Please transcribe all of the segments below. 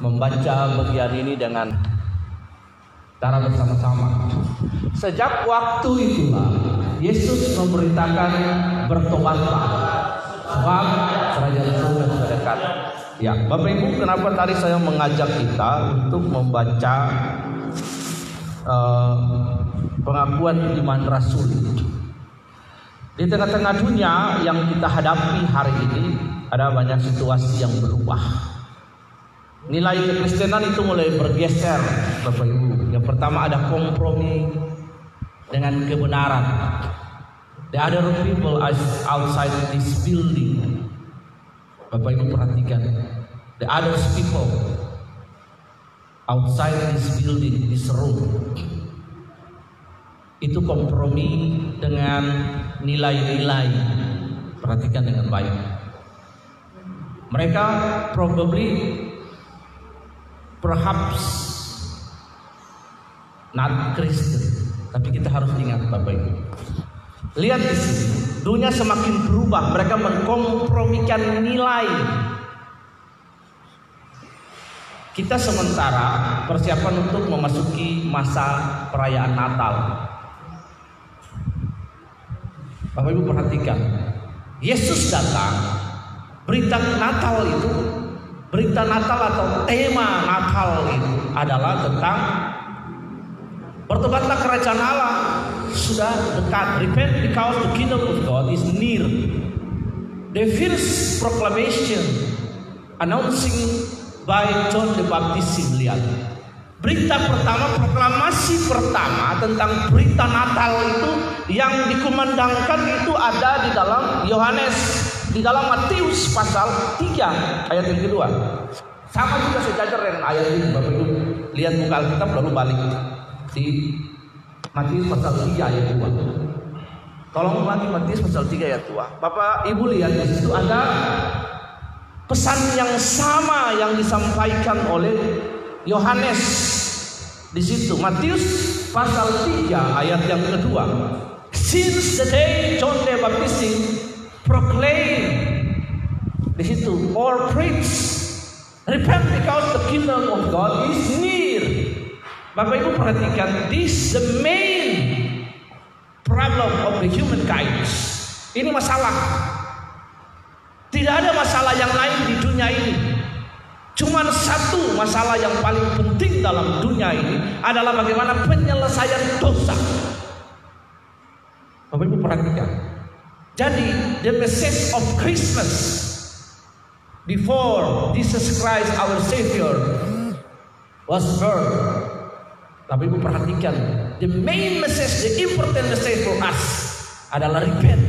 membaca bagian ini dengan cara bersama-sama. Sejak waktu itulah Yesus memberitakan bertobatlah sebab kerajaan surga sudah dekat. Ya, Bapak Ibu, kenapa tadi saya mengajak kita untuk membaca uh, pengakuan iman rasul di tengah-tengah dunia yang kita hadapi hari ini ada banyak situasi yang berubah. Nilai kekristenan itu mulai bergeser, Bapak Ibu. Yang pertama ada kompromi dengan kebenaran. The other people outside this building. Bapak Ibu perhatikan. The other people outside this building, this room. Itu kompromi dengan nilai-nilai. Perhatikan dengan baik. Mereka probably perhaps not Kristen. Tapi kita harus ingat Bapak Ibu. Lihat di sini, dunia semakin berubah. Mereka mengkompromikan nilai. Kita sementara persiapan untuk memasuki masa perayaan Natal. Bapak Ibu perhatikan, Yesus datang. Berita Natal itu, berita Natal atau tema Natal itu adalah tentang bertobatlah kerajaan Allah sudah dekat. Repent because the kingdom of God is near. The first proclamation announcing by John the Baptist lihat. Berita pertama, proklamasi pertama tentang berita Natal itu yang dikumandangkan itu ada di dalam Yohanes, di dalam Matius pasal 3 ayat yang kedua. Sama juga sejajar dengan ayat ini Bapak Ibu. Lihat muka Alkitab lalu balik di Matius pasal 3 ayat 2. Tolong lagi Matius pasal 3 ayat 2. Bapak Ibu lihat di situ ada pesan yang sama yang disampaikan oleh Yohanes di situ Matius pasal 3 ayat yang kedua. Since the day John the Baptist proclaim di situ or preach repent because the kingdom of God is near. Bapak Ibu perhatikan this the main problem of the humankind. Ini masalah. Tidak ada masalah yang lain di dunia ini. Cuman satu masalah yang paling penting dalam dunia ini adalah bagaimana penyelesaian dosa. Bapak Ibu perhatikan. Jadi the message of Christmas before Jesus Christ our Savior was born. Tapi Ibu perhatikan, the main message, the important message for us adalah repent.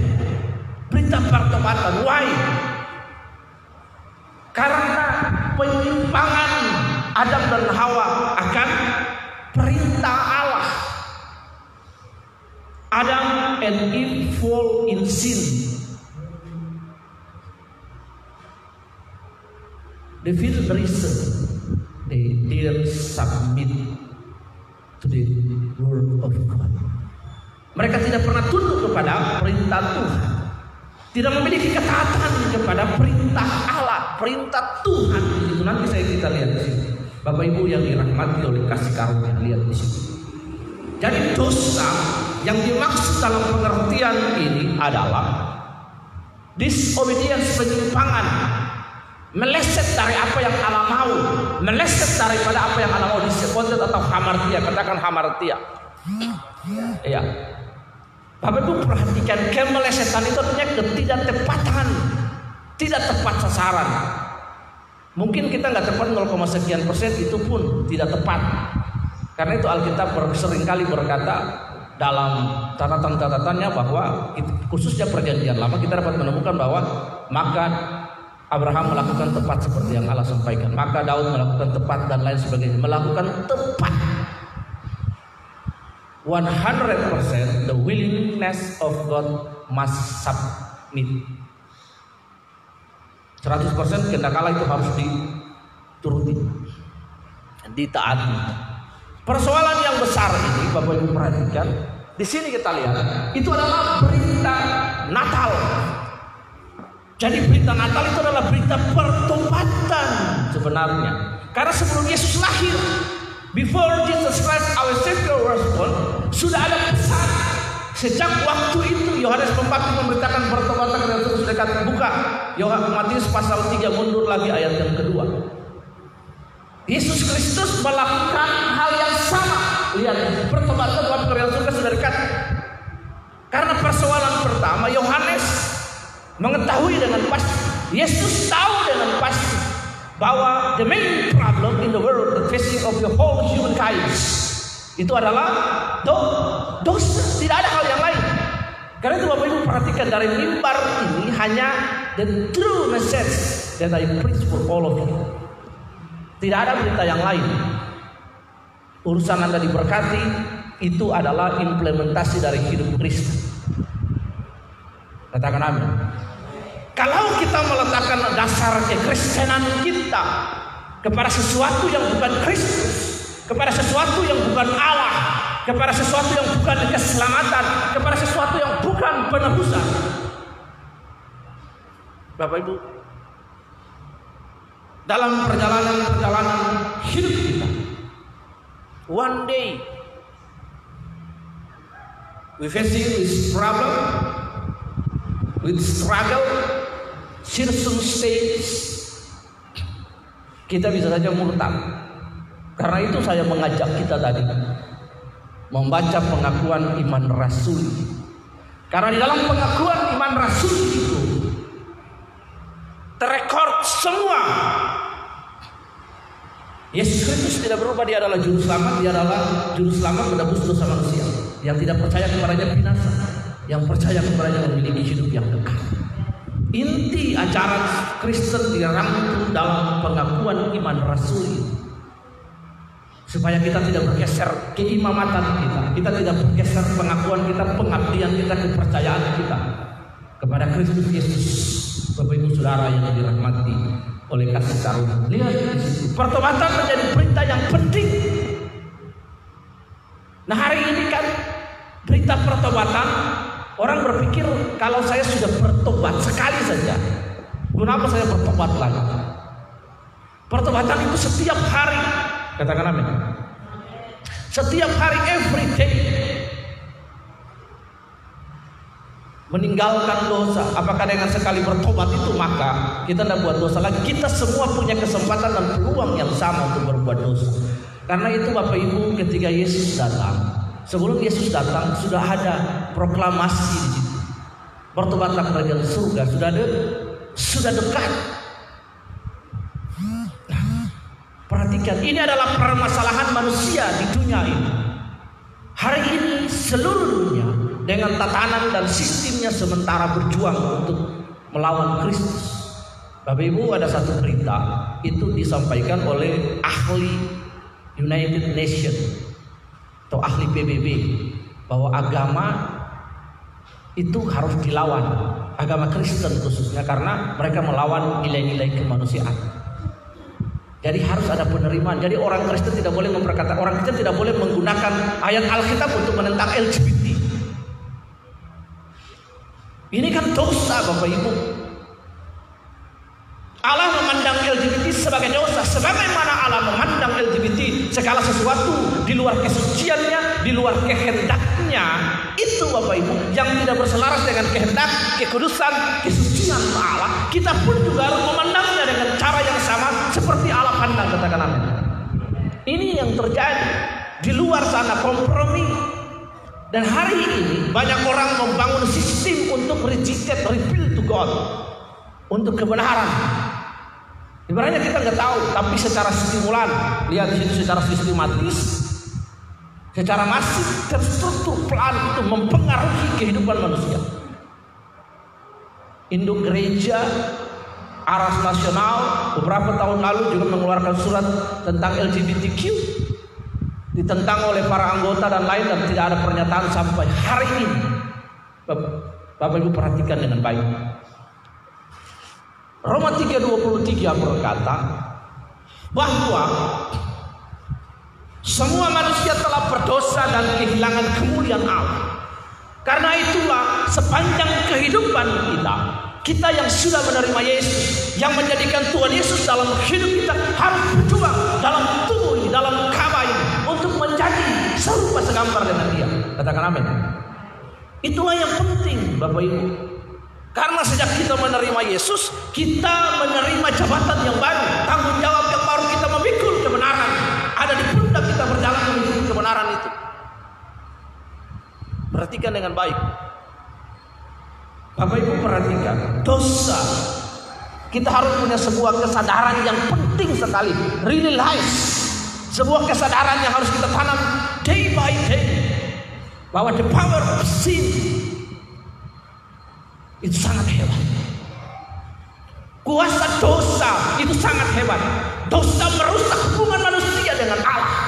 Berita pertobatan. Why? Karena penyimpangan Adam dan Hawa akan perintah Allah. Adam and Eve fall in sin. The first reason they didn't submit to the word of God. Mereka tidak pernah tunduk kepada perintah Tuhan. Tidak memiliki ketaatan kepada perintah Allah, perintah Tuhan. Itu nanti saya kita lihat di sini. Bapak Ibu yang dirahmati oleh kasih karunia lihat di sini. Jadi dosa yang dimaksud dalam pengertian ini adalah disobedience penyimpangan meleset dari apa yang Allah mau, meleset daripada apa yang Allah mau disebut atau hamartia, katakan hamartia. Iya. Bapak Ibu perhatikan kemelesetan itu artinya ketidaktepatan, tidak tepat sasaran. Mungkin kita nggak tepat 0, sekian persen itu pun tidak tepat. Karena itu Alkitab sering kali berkata dalam catatan-catatannya bahwa khususnya perjanjian lama kita dapat menemukan bahwa maka Abraham melakukan tepat seperti yang Allah sampaikan. Maka Daud melakukan tepat dan lain sebagainya. Melakukan tepat. 100% the willingness of God must submit. 100% kehendak Allah itu harus dituruti. Ditaati. Persoalan besar ini Bapak Ibu perhatikan, di sini kita lihat itu adalah berita Natal. Jadi berita Natal itu adalah berita pertobatan sebenarnya. Karena sebelum Yesus lahir, before Jesus Christ our Savior was born, sudah ada pesan. Sejak waktu itu Yohanes Pembaptis memberitakan pertobatan dan terus dekat buka. Yohanes Matius pasal 3 mundur lagi ayat yang kedua. Yesus Kristus melakukan hal yang sama. Lihat, pertobatan dalam kerajaan surga sudah dekat. Karena persoalan pertama, Yohanes mengetahui dengan pasti, Yesus tahu dengan pasti bahwa the main problem in the world, the facing of the whole humankind itu adalah do, dosa, tidak ada hal yang lain. Karena itu Bapak Ibu perhatikan dari mimbar ini hanya the true message that I preach for all of you. Tidak ada berita yang lain. Urusan Anda diberkati itu adalah implementasi dari hidup Kristus. Katakan amin. Kalau kita meletakkan dasar kekristenan kita kepada sesuatu yang bukan Kristus, kepada sesuatu yang bukan Allah, kepada sesuatu yang bukan keselamatan, kepada sesuatu yang bukan penebusan. Bapak Ibu, dalam perjalanan-perjalanan hidup kita, one day we facing this problem with struggle, circumstance, kita bisa saja murtad. Karena itu saya mengajak kita tadi membaca pengakuan iman rasul. Karena di dalam pengakuan iman rasul itu terrekord semua. Yesus Kristus tidak berubah, dia adalah juru selamat, dia adalah juru selamat menebus dosa manusia. Yang tidak percaya kepadanya binasa, yang percaya kepadanya memiliki hidup yang dekat. Inti ajaran Kristen dirangkum dalam pengakuan iman rasul supaya kita tidak bergeser keimamatan kita, kita tidak bergeser pengakuan kita, pengabdian kita, kepercayaan kita kepada Kristus Yesus. Bapak Ibu Saudara yang dirahmati oleh kasih karunia. Lihat. Pertobatan menjadi berita yang penting. Nah hari ini kan berita pertobatan orang berpikir kalau saya sudah bertobat sekali saja, kenapa saya bertobat lagi? Pertobatan itu setiap hari. Katakan amin. Setiap hari every day meninggalkan dosa. Apakah dengan sekali bertobat itu maka kita tidak buat dosa lagi? Kita semua punya kesempatan dan peluang yang sama untuk berbuat dosa. Karena itu Bapak Ibu ketika Yesus datang, sebelum Yesus datang sudah ada proklamasi di situ. Bertobatlah kerajaan surga sudah ada, sudah dekat. Perhatikan, ini adalah permasalahan manusia di dunia ini. Hari ini seluruh dunia dengan tatanan dan sistemnya sementara berjuang untuk melawan Kristus. Bapak Ibu ada satu berita itu disampaikan oleh ahli United Nations atau ahli PBB bahwa agama itu harus dilawan agama Kristen khususnya karena mereka melawan nilai-nilai kemanusiaan. Jadi harus ada penerimaan. Jadi orang Kristen tidak boleh memperkata orang Kristen tidak boleh menggunakan ayat Alkitab untuk menentang LGBT. Ini kan dosa Bapak Ibu. Allah memandang LGBT sebagai dosa sebagaimana Allah memandang LGBT segala sesuatu di luar kesuciannya, di luar kehendaknya. Itu Bapak Ibu yang tidak berselaras dengan kehendak, kekudusan, kesucian Allah. Kita pun juga harus memandangnya dengan cara yang sama seperti Allah pandang katakan amin. Ini yang terjadi di luar sana kompromi dan hari ini banyak orang membangun sistem untuk rejected, reveal to God untuk kebenaran. Ibaratnya kita nggak tahu, tapi secara stimulan, lihat di situ secara sistematis, secara masif terstruktur pelan itu mempengaruhi kehidupan manusia. Induk gereja Aras Nasional beberapa tahun lalu juga mengeluarkan surat tentang LGBTQ ditentang oleh para anggota dan lain dan tidak ada pernyataan sampai hari ini. Bapak, Ibu perhatikan dengan baik. Roma 3:23 berkata bahwa semua manusia telah berdosa dan kehilangan kemuliaan Allah. Karena itulah sepanjang kehidupan kita, kita yang sudah menerima Yesus, yang menjadikan Tuhan Yesus dalam hidup kita harus berjuang Katakan amin. Itulah yang penting Bapak Ibu. Karena sejak kita menerima Yesus, kita menerima jabatan yang baru, tanggung jawab yang baru kita memikul kebenaran. Ada di pundak kita berjalan menuju kebenaran itu. Perhatikan dengan baik. Bapak Ibu perhatikan, dosa. Kita harus punya sebuah kesadaran yang penting sekali, realize sebuah kesadaran yang harus kita tanam by day bahwa the power of sin itu sangat hebat. Kuasa dosa itu sangat hebat. Dosa merusak hubungan manusia dengan Allah.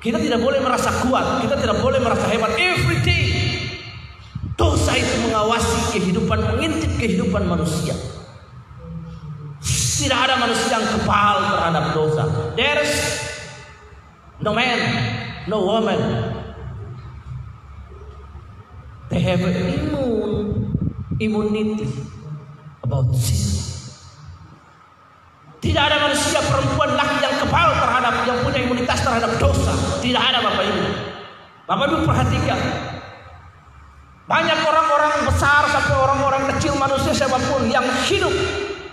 Kita tidak boleh merasa kuat, kita tidak boleh merasa hebat. Every dosa itu mengawasi kehidupan, mengintip kehidupan manusia. Tidak ada manusia yang kebal terhadap dosa. There is no man, no woman. They have immune immunity about sin. Tidak ada manusia perempuan laki yang kebal terhadap yang punya imunitas terhadap dosa. Tidak ada Bapak Ibu. Bapak Ibu perhatikan. Banyak orang-orang besar sampai orang-orang kecil manusia siapa pun yang hidup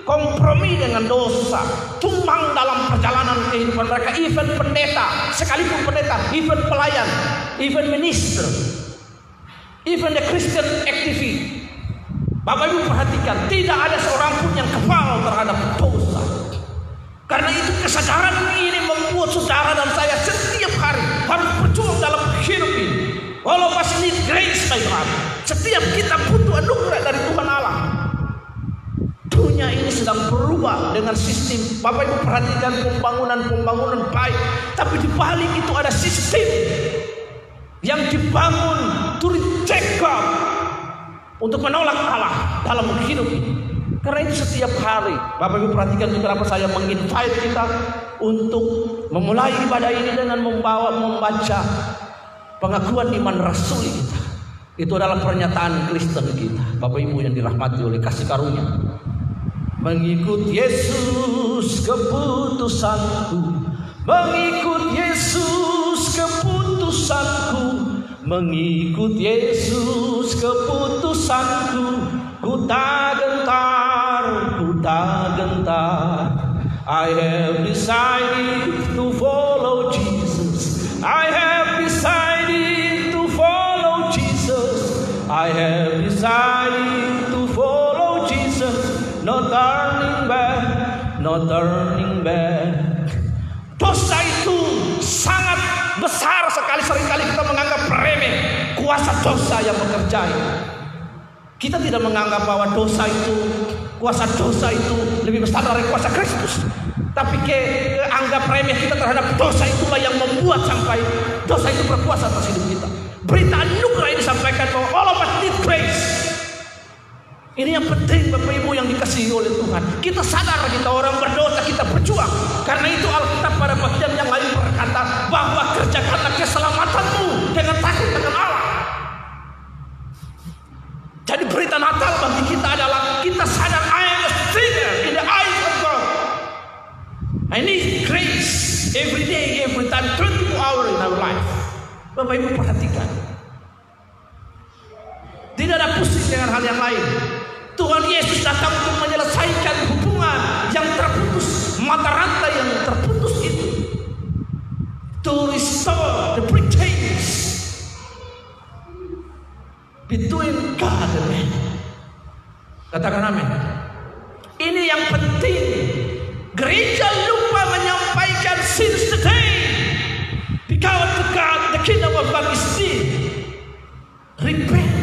kompromi dengan dosa, tumbang dalam perjalanan kehidupan mereka, even pendeta, sekalipun pendeta, even pelayan, even minister, even the Christian activist. Bapak Ibu perhatikan, tidak ada seorang pun yang kebal terhadap dosa. Karena itu kesadaran ini membuat saudara dan saya setiap hari harus berjuang dalam hidup ini. Walau need grace, my God. Setiap kita butuh anugerah dari Tuhan Allah. Dunia ini sedang berubah dengan sistem. Bapak Ibu perhatikan pembangunan-pembangunan baik. Tapi di balik itu ada sistem yang dibangun reject God untuk menolak Allah dalam hidup ini. Karena itu setiap hari Bapak Ibu perhatikan kenapa saya menginvite kita untuk memulai ibadah ini dengan membawa membaca pengakuan iman rasuli kita. Itu adalah pernyataan Kristen kita. Bapak Ibu yang dirahmati oleh kasih karunia. Mengikut Yesus keputusanku. Mengikut Yesus keputusanku. Mengikut Yesus keputusanku. Ku tak gentar, ku tak gentar. I have decided to follow Jesus. I have decided to follow Jesus. I have decided no turning back. Dosa itu sangat besar sekali sering kali kita menganggap remeh kuasa dosa yang bekerja. Kita tidak menganggap bahwa dosa itu kuasa dosa itu lebih besar dari kuasa Kristus. Tapi ke, ke anggap remeh kita terhadap dosa itulah yang membuat sampai dosa itu berkuasa atas hidup kita. Berita anugerah ini disampaikan bahwa all of us need grace. Ini yang penting Bapak Ibu yang dikasihi oleh Tuhan. Kita sadar kita orang berdosa, kita berjuang. Karena itu Alkitab pada bagian yang lain berkata bahwa kerjakanlah keselamatanmu dengan takut dengan Allah. Jadi berita Natal bagi kita adalah kita sadar I am a sinner in the eyes of God. I need grace every day, every time, 24 hours in our life. Bapak Ibu perhatikan. Tidak ada pusing dengan hal yang lain. Tuhan Yesus datang untuk menyelesaikan hubungan yang terputus, mata rantai yang terputus itu. To restore the bridges between God and man. Katakan amin. Ini yang penting. Gereja lupa menyampaikan since today. Because to God the kingdom of God is. Repent.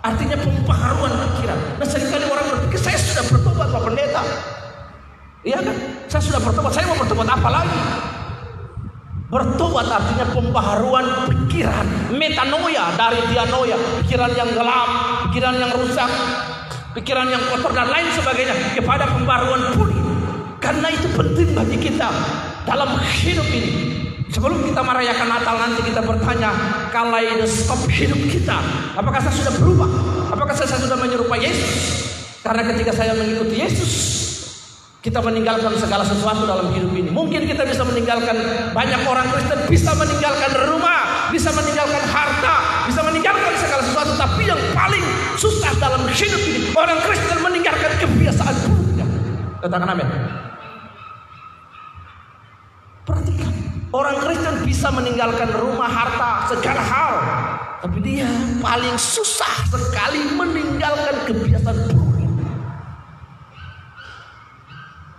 Artinya pembaharuan pikiran. Nah sering kali orang berpikir saya sudah bertobat Pak Pendeta. Iya kan? Saya sudah bertobat. Saya mau bertobat apa lagi? Bertobat artinya pembaharuan pikiran, metanoia dari dianoia, pikiran yang gelap, pikiran yang rusak, pikiran yang kotor dan lain sebagainya kepada pembaharuan pulih. Karena itu penting bagi kita dalam hidup ini. Sebelum kita merayakan Natal nanti kita bertanya kaleidoskop hidup kita. Apakah saya sudah berubah? Apakah saya sudah menyerupai Yesus? Karena ketika saya mengikuti Yesus, kita meninggalkan segala sesuatu dalam hidup ini. Mungkin kita bisa meninggalkan banyak orang Kristen bisa meninggalkan rumah, bisa meninggalkan harta, bisa meninggalkan segala sesuatu. Tapi yang paling susah dalam hidup ini, orang Kristen meninggalkan kebiasaan buruknya. Katakan amin. Perhatikan, orang Kristen bisa meninggalkan rumah, harta, segala hal. Tapi dia paling susah sekali meninggalkan kebiasaan buruknya.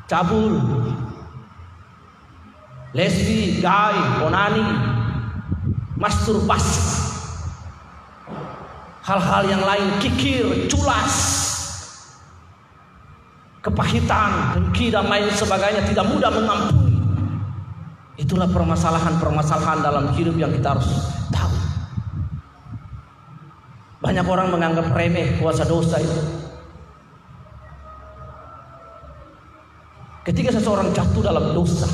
Cabul, lesbi, gay, onani, masturbasi, hal-hal yang lain, kikir, culas, kepahitan, dengki dan lain sebagainya tidak mudah mengampuni. Itulah permasalahan-permasalahan dalam hidup yang kita harus tahu. Banyak orang menganggap remeh kuasa dosa itu. Ketika seseorang jatuh dalam dosa,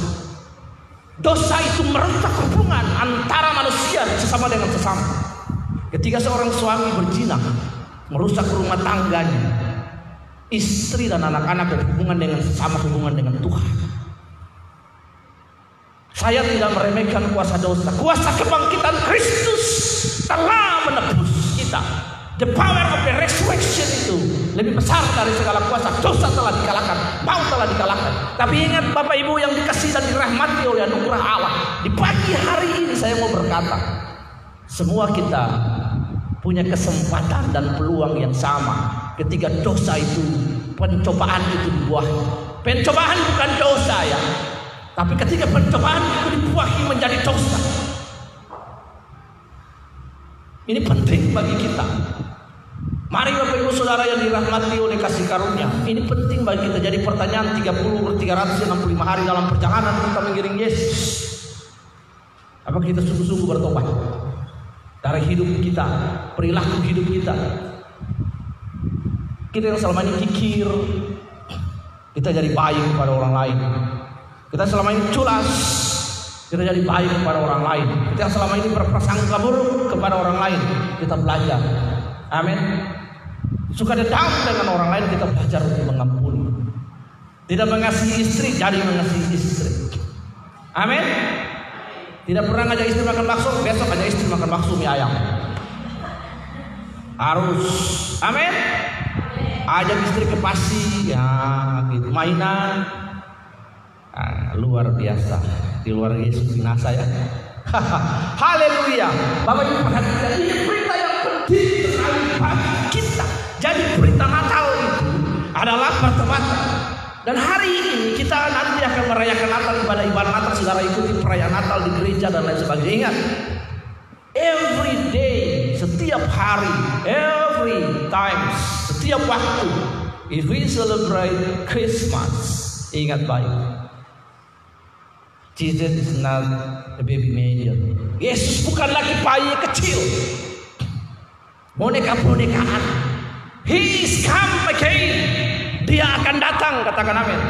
dosa itu merusak hubungan antara manusia sesama dengan sesama. Ketika seorang suami berzina, merusak rumah tangganya, istri dan anak-anak berhubungan dengan sesama hubungan dengan Tuhan. Saya tidak meremehkan kuasa dosa. Kuasa kebangkitan Kristus telah menebus kita. The power of the resurrection itu lebih besar dari segala kuasa. Dosa telah dikalahkan, maut telah dikalahkan. Tapi ingat Bapak Ibu yang dikasih dan dirahmati oleh anugerah Allah. Di pagi hari ini saya mau berkata, semua kita punya kesempatan dan peluang yang sama ketika dosa itu, pencobaan itu dibuahi. Pencobaan bukan dosa ya, tapi ketika pencobaan itu dibuahi menjadi dosa. Ini penting bagi kita. Mari Bapak Ibu Saudara yang dirahmati oleh kasih karunia. Ini penting bagi kita. Jadi pertanyaan 30 per 365 hari dalam perjalanan kita mengiring Yesus. Apa kita sungguh-sungguh bertobat? Dari hidup kita, perilaku hidup kita. Kita yang selama ini kikir, kita jadi baik kepada orang lain. Kita selama ini culas, kita jadi baik kepada orang lain. Kita selama ini berprasangka buruk kepada orang lain, kita belajar. Amin. Suka dendam dengan orang lain kita belajar untuk mengampuni. Tidak mengasihi istri jadi mengasihi istri. Amin. Tidak pernah ngajak istri makan bakso, besok ngajak istri makan bakso mie ayam. Harus. Amin. Ajak istri ke pasi, ya gitu. Mainan. Ah, luar biasa. Di luar Yesus binasa ya. Haleluya. Bapak Ibu perhatikan ini berita yang penting sekali bagi kita. Jadi berita Natal itu adalah pertobatan. Dan hari ini kita nanti akan merayakan Natal ibadah ibadah Natal saudara ikuti perayaan Natal di gereja dan lain sebagainya. Ingat, every day, setiap hari, every times, setiap waktu, if we celebrate Christmas, ingat baik. Jesus is not a baby major. Yesus bukan lagi bayi kecil. Boneka-bonekaan. He is come again. Dia akan datang, katakan amin.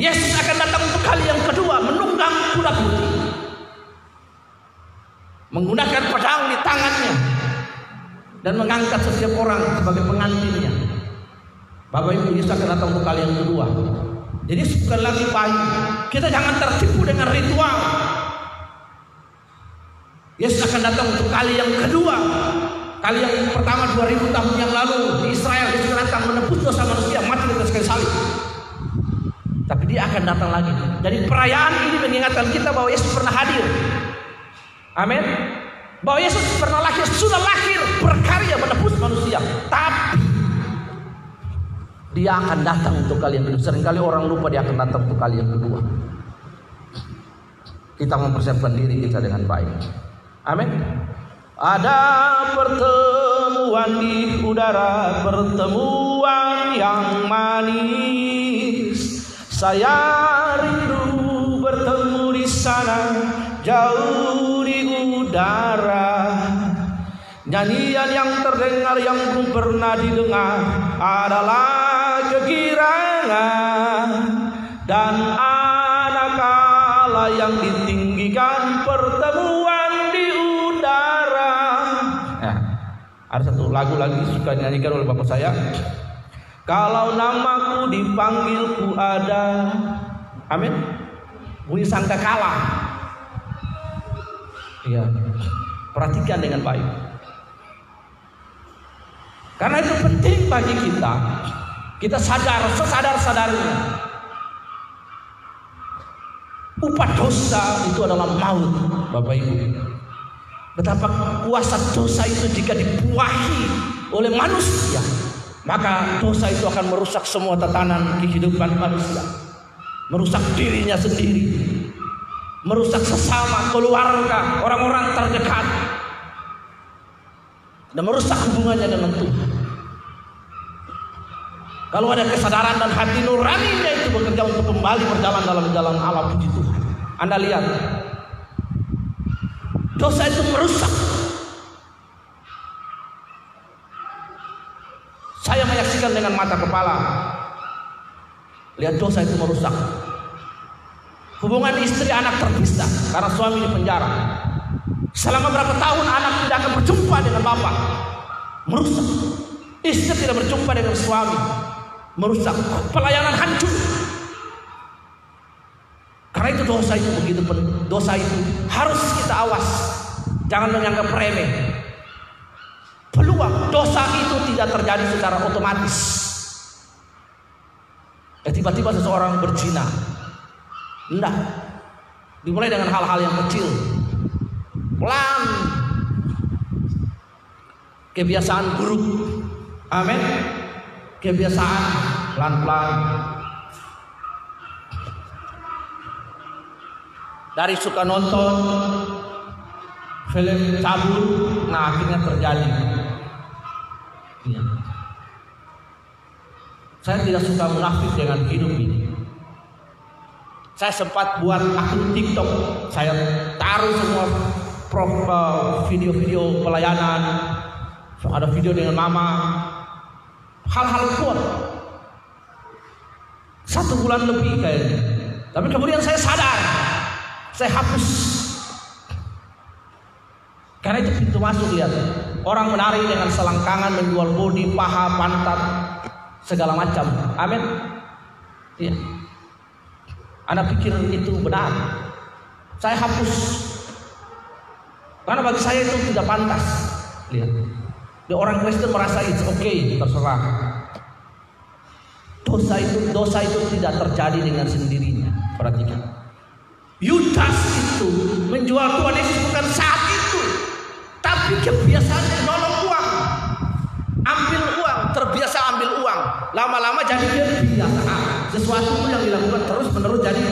Yesus akan datang untuk kali yang kedua, menunggang kuda putih. Menggunakan pedang di tangannya. Dan mengangkat setiap orang sebagai pengantinnya. Bapak Ibu Yesus akan datang untuk kali yang kedua. Jadi bukan lagi bayi. Kita jangan tertipu dengan ritual. Yesus akan datang untuk kali yang kedua. Kali yang pertama 2000 tahun yang lalu di Israel Yesus datang menebus dosa manusia mati di atas kayu salib. Tapi dia akan datang lagi. Jadi perayaan ini mengingatkan kita bahwa Yesus pernah hadir. Amin. Bahwa Yesus pernah lahir, sudah lahir berkarya menebus manusia. Tapi dia akan datang untuk kalian kedua. Seringkali orang lupa dia akan datang untuk kalian kedua. Kita mempersiapkan diri kita dengan baik. Amin. Ada pertemuan di udara, pertemuan yang manis. Saya rindu bertemu di sana, jauh di udara. Nyanyian yang terdengar yang belum pernah didengar adalah dan anak Allah yang ditinggikan pertemuan di udara. Nah, ada satu lagu lagi suka dinyanyikan oleh bapak saya. Kalau namaku dipanggil ku ada. Amin. Bunyi sangka kalah. Iya. Perhatikan dengan baik. Karena itu penting bagi kita. Kita sadar, sesadar-sadarnya. Upah dosa itu adalah maut, Bapak Ibu. Betapa kuasa dosa itu jika dibuahi oleh manusia, maka dosa itu akan merusak semua tatanan kehidupan manusia. Merusak dirinya sendiri, merusak sesama, keluarga, orang-orang terdekat, dan merusak hubungannya dengan Tuhan. Kalau ada kesadaran dan hati nuraninya itu bekerja untuk kembali berjalan dalam jalan Allah puji Tuhan. Anda lihat, dosa itu merusak. Saya menyaksikan dengan mata kepala. Lihat dosa itu merusak. Hubungan istri anak terpisah karena suami di penjara. Selama berapa tahun anak tidak akan berjumpa dengan bapak. Merusak. Istri tidak berjumpa dengan suami. Merusak. Pelayanan hancur. Karena itu dosa itu begitu dosa itu harus kita awas. Jangan menganggap remeh. Peluang dosa itu tidak terjadi secara otomatis. Eh, tiba-tiba seseorang berzina. Enggak. Dimulai dengan hal-hal yang kecil. Pelan. Kebiasaan buruk. Amin. Kebiasaan pelan-pelan. Dari suka nonton film cabul, nah akhirnya terjadi. Ya. Saya tidak suka munafik dengan hidup ini. Saya sempat buat akun TikTok, saya taruh semua eh, video-video pelayanan, ada video dengan mama, hal-hal kuat. Satu bulan lebih kayaknya. Tapi kemudian saya sadar, saya hapus. Karena itu pintu masuk lihat. Orang menari dengan selangkangan menjual bodi, paha, pantat, segala macam. Amin. Iya. Anda pikir itu benar? Saya hapus. Karena bagi saya itu tidak pantas. Lihat. Di orang Kristen merasa itu oke, okay, terserah. Dosa itu dosa itu tidak terjadi dengan sendirinya. Perhatikan. Yudas itu menjual Tuhan Yesus bukan saat itu, tapi kebiasaannya nolong uang, ambil uang, terbiasa ambil uang, lama-lama jadi biasa. Sesuatu yang dilakukan terus menerus jadi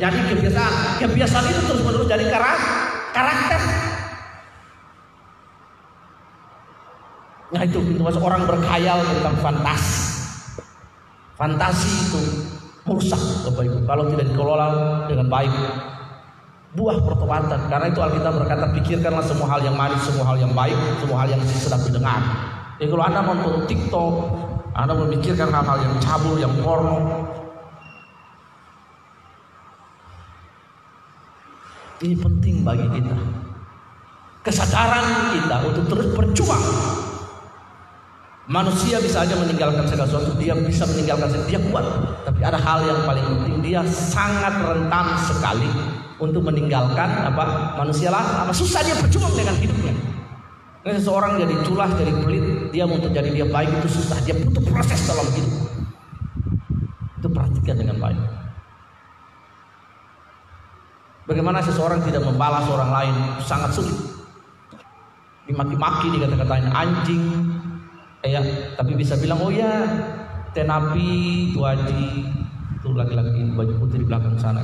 jadi kebiasaan. Kebiasaan itu terus menerus jadi karakter. Nah itu masuk orang berkhayal tentang fantasi. Fantasi itu merusak Bapak Ibu kalau tidak dikelola dengan baik. Buah pertobatan. Karena itu Alkitab berkata pikirkanlah semua hal yang manis, semua hal yang baik, semua hal yang sedang didengar. Jadi kalau Anda nonton TikTok, Anda memikirkan hal-hal yang cabul, yang porno, Ini penting bagi kita. Kesadaran kita untuk terus berjuang. Manusia bisa aja meninggalkan segala sesuatu, dia bisa meninggalkan segala dia kuat. Tapi ada hal yang paling penting, dia sangat rentan sekali untuk meninggalkan apa manusia lah. Apa susah dia berjuang dengan hidupnya. Ini seseorang jadi culah, jadi pelit, dia untuk jadi dia baik itu susah. Dia butuh proses dalam hidup. Itu perhatikan dengan baik. Bagaimana seseorang tidak membalas orang lain sangat sulit. Dimaki-maki dikata-katain anjing, ya, tapi bisa bilang oh ya, tenapi, tuaji, itu laki-laki baju putih di belakang sana.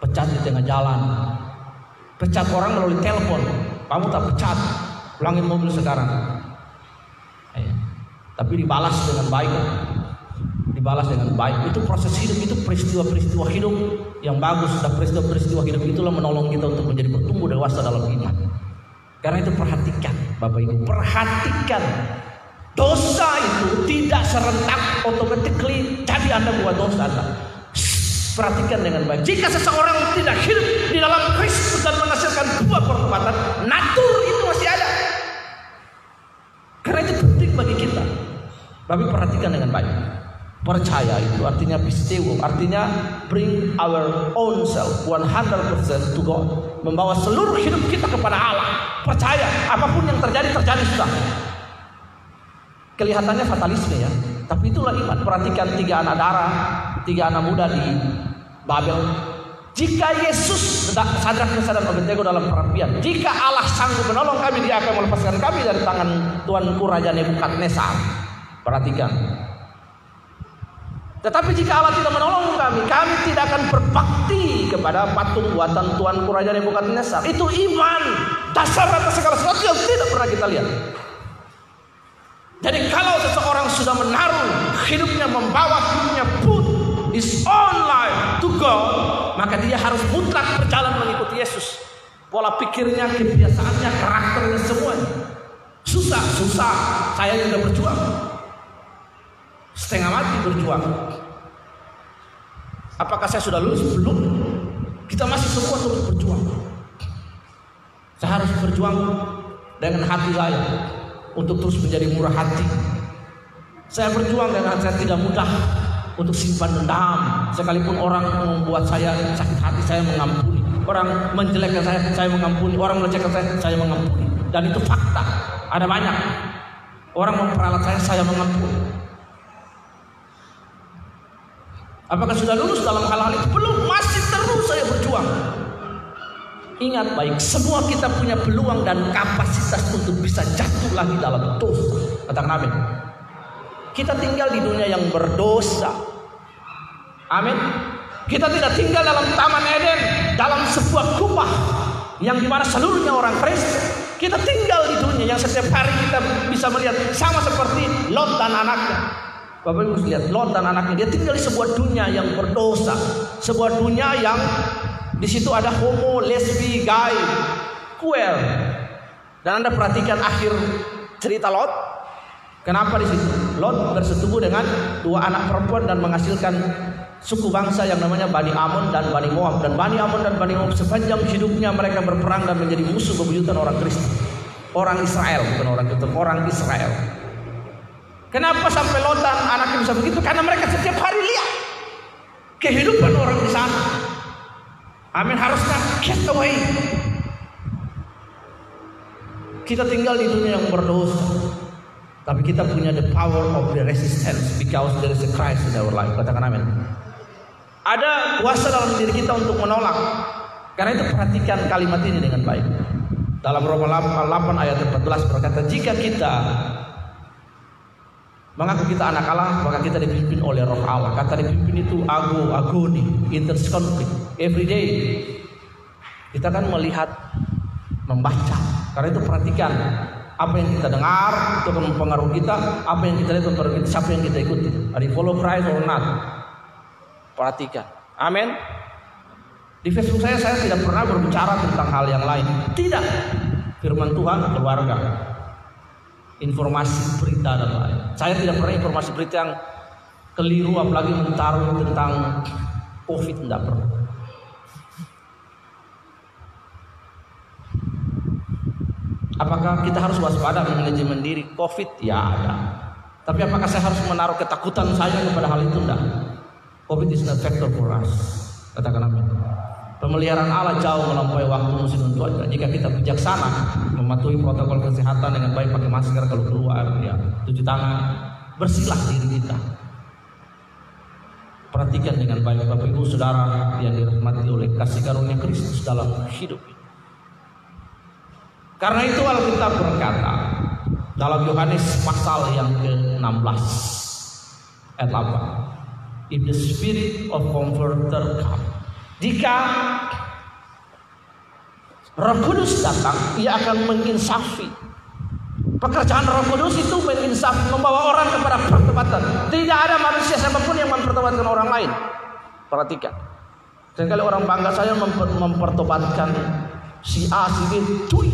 Pecat di tengah jalan, pecat orang melalui telepon, kamu tak pecat, pulangin mobil sekarang. Ya. Tapi dibalas dengan baik, dibalas dengan baik. Itu proses hidup, itu peristiwa-peristiwa hidup yang bagus dan peristiwa-peristiwa hidup itulah menolong kita untuk menjadi bertumbuh dewasa dalam iman. Karena itu perhatikan, Bapak Ibu, perhatikan dosa itu tidak serentak automatically jadi Anda buat dosa Anda. Perhatikan dengan baik. Jika seseorang tidak hidup di dalam Kristus dan menghasilkan dua pertobatan, natur itu masih ada. Karena itu penting bagi kita. Tapi perhatikan dengan baik. Percaya itu artinya pistewo, artinya bring our own self 100% to God. Membawa seluruh hidup kita kepada Allah. Percaya apa pun yang terjadi terjadi sudah. Kelihatannya fatalisme ya, tapi itulah iman. Perhatikan tiga anak darah, tiga anak muda di Babel. Jika Yesus sadar kesadaran Abednego dalam perapian, jika Allah sanggup menolong kami, Dia akan melepaskan kami dari tangan Tuanku Raja Nebukadnezar. Perhatikan, tetapi jika Allah tidak menolong kami, kami tidak akan berbakti kepada patung buatan Tuhan Raja Nebukadnezar. Itu iman dasar atas segala sesuatu yang tidak pernah kita lihat. Jadi kalau seseorang sudah menaruh hidupnya membawa hidupnya put his own life to God, maka dia harus mutlak berjalan mengikuti Yesus. Pola pikirnya, kebiasaannya, karakternya semuanya. Susah, susah. Saya juga berjuang. Setengah mati berjuang. Apakah saya sudah lulus? Belum. Kita masih semua terus berjuang. Saya harus berjuang dengan hati saya untuk terus menjadi murah hati. Saya berjuang dengan saya tidak mudah untuk simpan dendam. Sekalipun orang membuat saya sakit hati, saya mengampuni. Orang menjelekkan saya, saya mengampuni. Orang melecehkan saya, saya mengampuni. Dan itu fakta. Ada banyak. Orang memperalat saya, saya mengampuni. Apakah sudah lulus dalam hal-hal itu? Belum, masih terus saya berjuang. Ingat baik, semua kita punya peluang dan kapasitas untuk bisa jatuh lagi dalam dosa. Katakan amin. Kita tinggal di dunia yang berdosa. Amin. Kita tidak tinggal dalam taman Eden, dalam sebuah kubah yang di mana seluruhnya orang Kristen. Kita tinggal di dunia yang setiap hari kita bisa melihat sama seperti Lot dan anaknya. Bapak Ibu lihat Lot dan anaknya dia tinggal di sebuah dunia yang berdosa, sebuah dunia yang di situ ada homo, lesbi, gay, queer. Dan Anda perhatikan akhir cerita Lot. Kenapa di situ? Lot bersetubuh dengan dua anak perempuan dan menghasilkan suku bangsa yang namanya Bani Amon dan Bani Moab. Dan Bani Amon dan Bani Moab sepanjang hidupnya mereka berperang dan menjadi musuh bebuyutan orang Kristen. Orang Israel, bukan orang Kristen, orang Israel. Kenapa sampai Lot dan anaknya bisa begitu? Karena mereka setiap hari lihat kehidupan orang di sana. Amin harusnya get away. Kita tinggal di dunia yang berdosa. Tapi kita punya the power of the resistance because there is a Christ in our life. Katakan amin. Ada kuasa dalam diri kita untuk menolak. Karena itu perhatikan kalimat ini dengan baik. Dalam Roma 8 ayat 14 berkata, jika kita mengaku kita anak Allah, maka kita dipimpin oleh roh Allah. Kata dipimpin itu ago, agoni, interconflict. Every day kita kan melihat, membaca. Karena itu perhatikan apa yang kita dengar itu akan mempengaruhi kita, apa yang kita lihat kita, siapa yang kita ikuti. Are you follow Christ or not? Perhatikan. Amin. Di Facebook saya saya tidak pernah berbicara tentang hal yang lain. Tidak. Firman Tuhan keluarga. Informasi berita dan lain. Saya tidak pernah informasi berita yang keliru apalagi menaruh tentang COVID tidak pernah. Apakah kita harus waspada manajemen diri COVID? Ya ada. Tapi apakah saya harus menaruh ketakutan saya kepada hal itu? Tidak. COVID is not factor for us. Katakan amin. Pemeliharaan Allah jauh melampaui waktu musim cuaca. Jika kita bijaksana mematuhi protokol kesehatan dengan baik pakai masker kalau keluar, ya cuci tangan, bersihlah diri kita. Perhatikan dengan baik Bapak Ibu Saudara yang dirahmati oleh kasih karunia Kristus dalam hidup. Karena itu Alkitab berkata dalam Yohanes pasal yang ke-16 ayat 8. If the spirit of comforter come jika Roh Kudus datang, ia akan menginsafi. Pekerjaan Roh Kudus itu menginsafi, membawa orang kepada pertobatan. Tidak ada manusia siapa pun yang mempertobatkan orang lain. Perhatikan. Dan kalau orang bangga saya memper mempertobatkan si A, si B, cuy.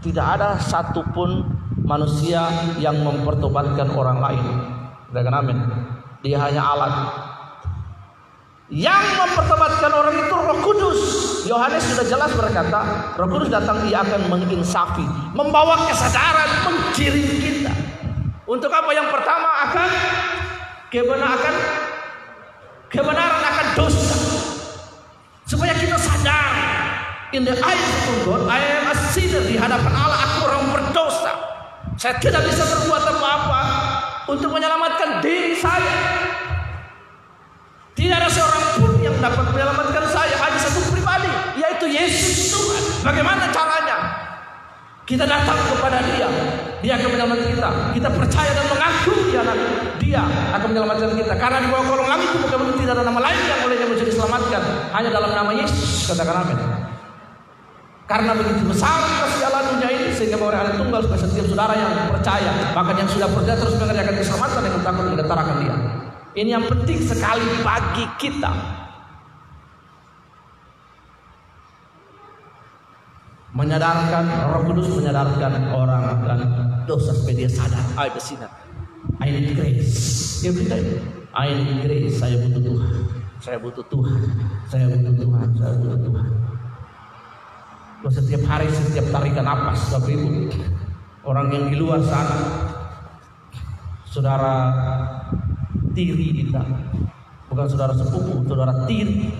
Tidak ada satupun manusia yang mempertobatkan orang lain. Katakan amin. Dia hanya alat yang mempertobatkan orang itu Roh Kudus. Yohanes sudah jelas berkata, Roh Kudus datang dia akan menginsafi, membawa kesadaran, menggiring kita Untuk apa? Yang pertama akan kebenaran kebenaran akan dosa. Supaya kita sadar in the eyes of God I am a sinner di hadapan Allah aku orang berdosa. Saya tidak bisa berbuat apa-apa untuk menyelamatkan diri saya. Tidak ada seorang pun yang dapat menyelamatkan saya hanya satu pribadi yaitu Yesus Tuhan. Bagaimana caranya? Kita datang kepada Dia, Dia akan menyelamatkan kita. Kita percaya dan mengaku Dia, Dia akan menyelamatkan kita. Karena di bawah kolong langit itu bukan tidak ada nama lain yang olehnya menjadi diselamatkan, hanya dalam nama Yesus. Katakan amin. Karena begitu besar kasih Allah dunia ini sehingga bahwa anak tunggal supaya setiap saudara yang percaya bahkan yang sudah percaya terus mengerjakan keselamatan dengan takut mengetarakan dia. Ini yang penting sekali bagi kita. Menyadarkan Roh Kudus menyadarkan orang akan dosa supaya dia sadar. I bersinar I need grace. Every time I need grace saya butuh Tuhan. Saya butuh Tuhan saya butuh Tuhan saya butuh Tuhan. Loh, setiap hari setiap tarikan napas Bapak Ibu. Orang yang di luar sana saudara tiri kita. Bukan saudara sepupu saudara tiri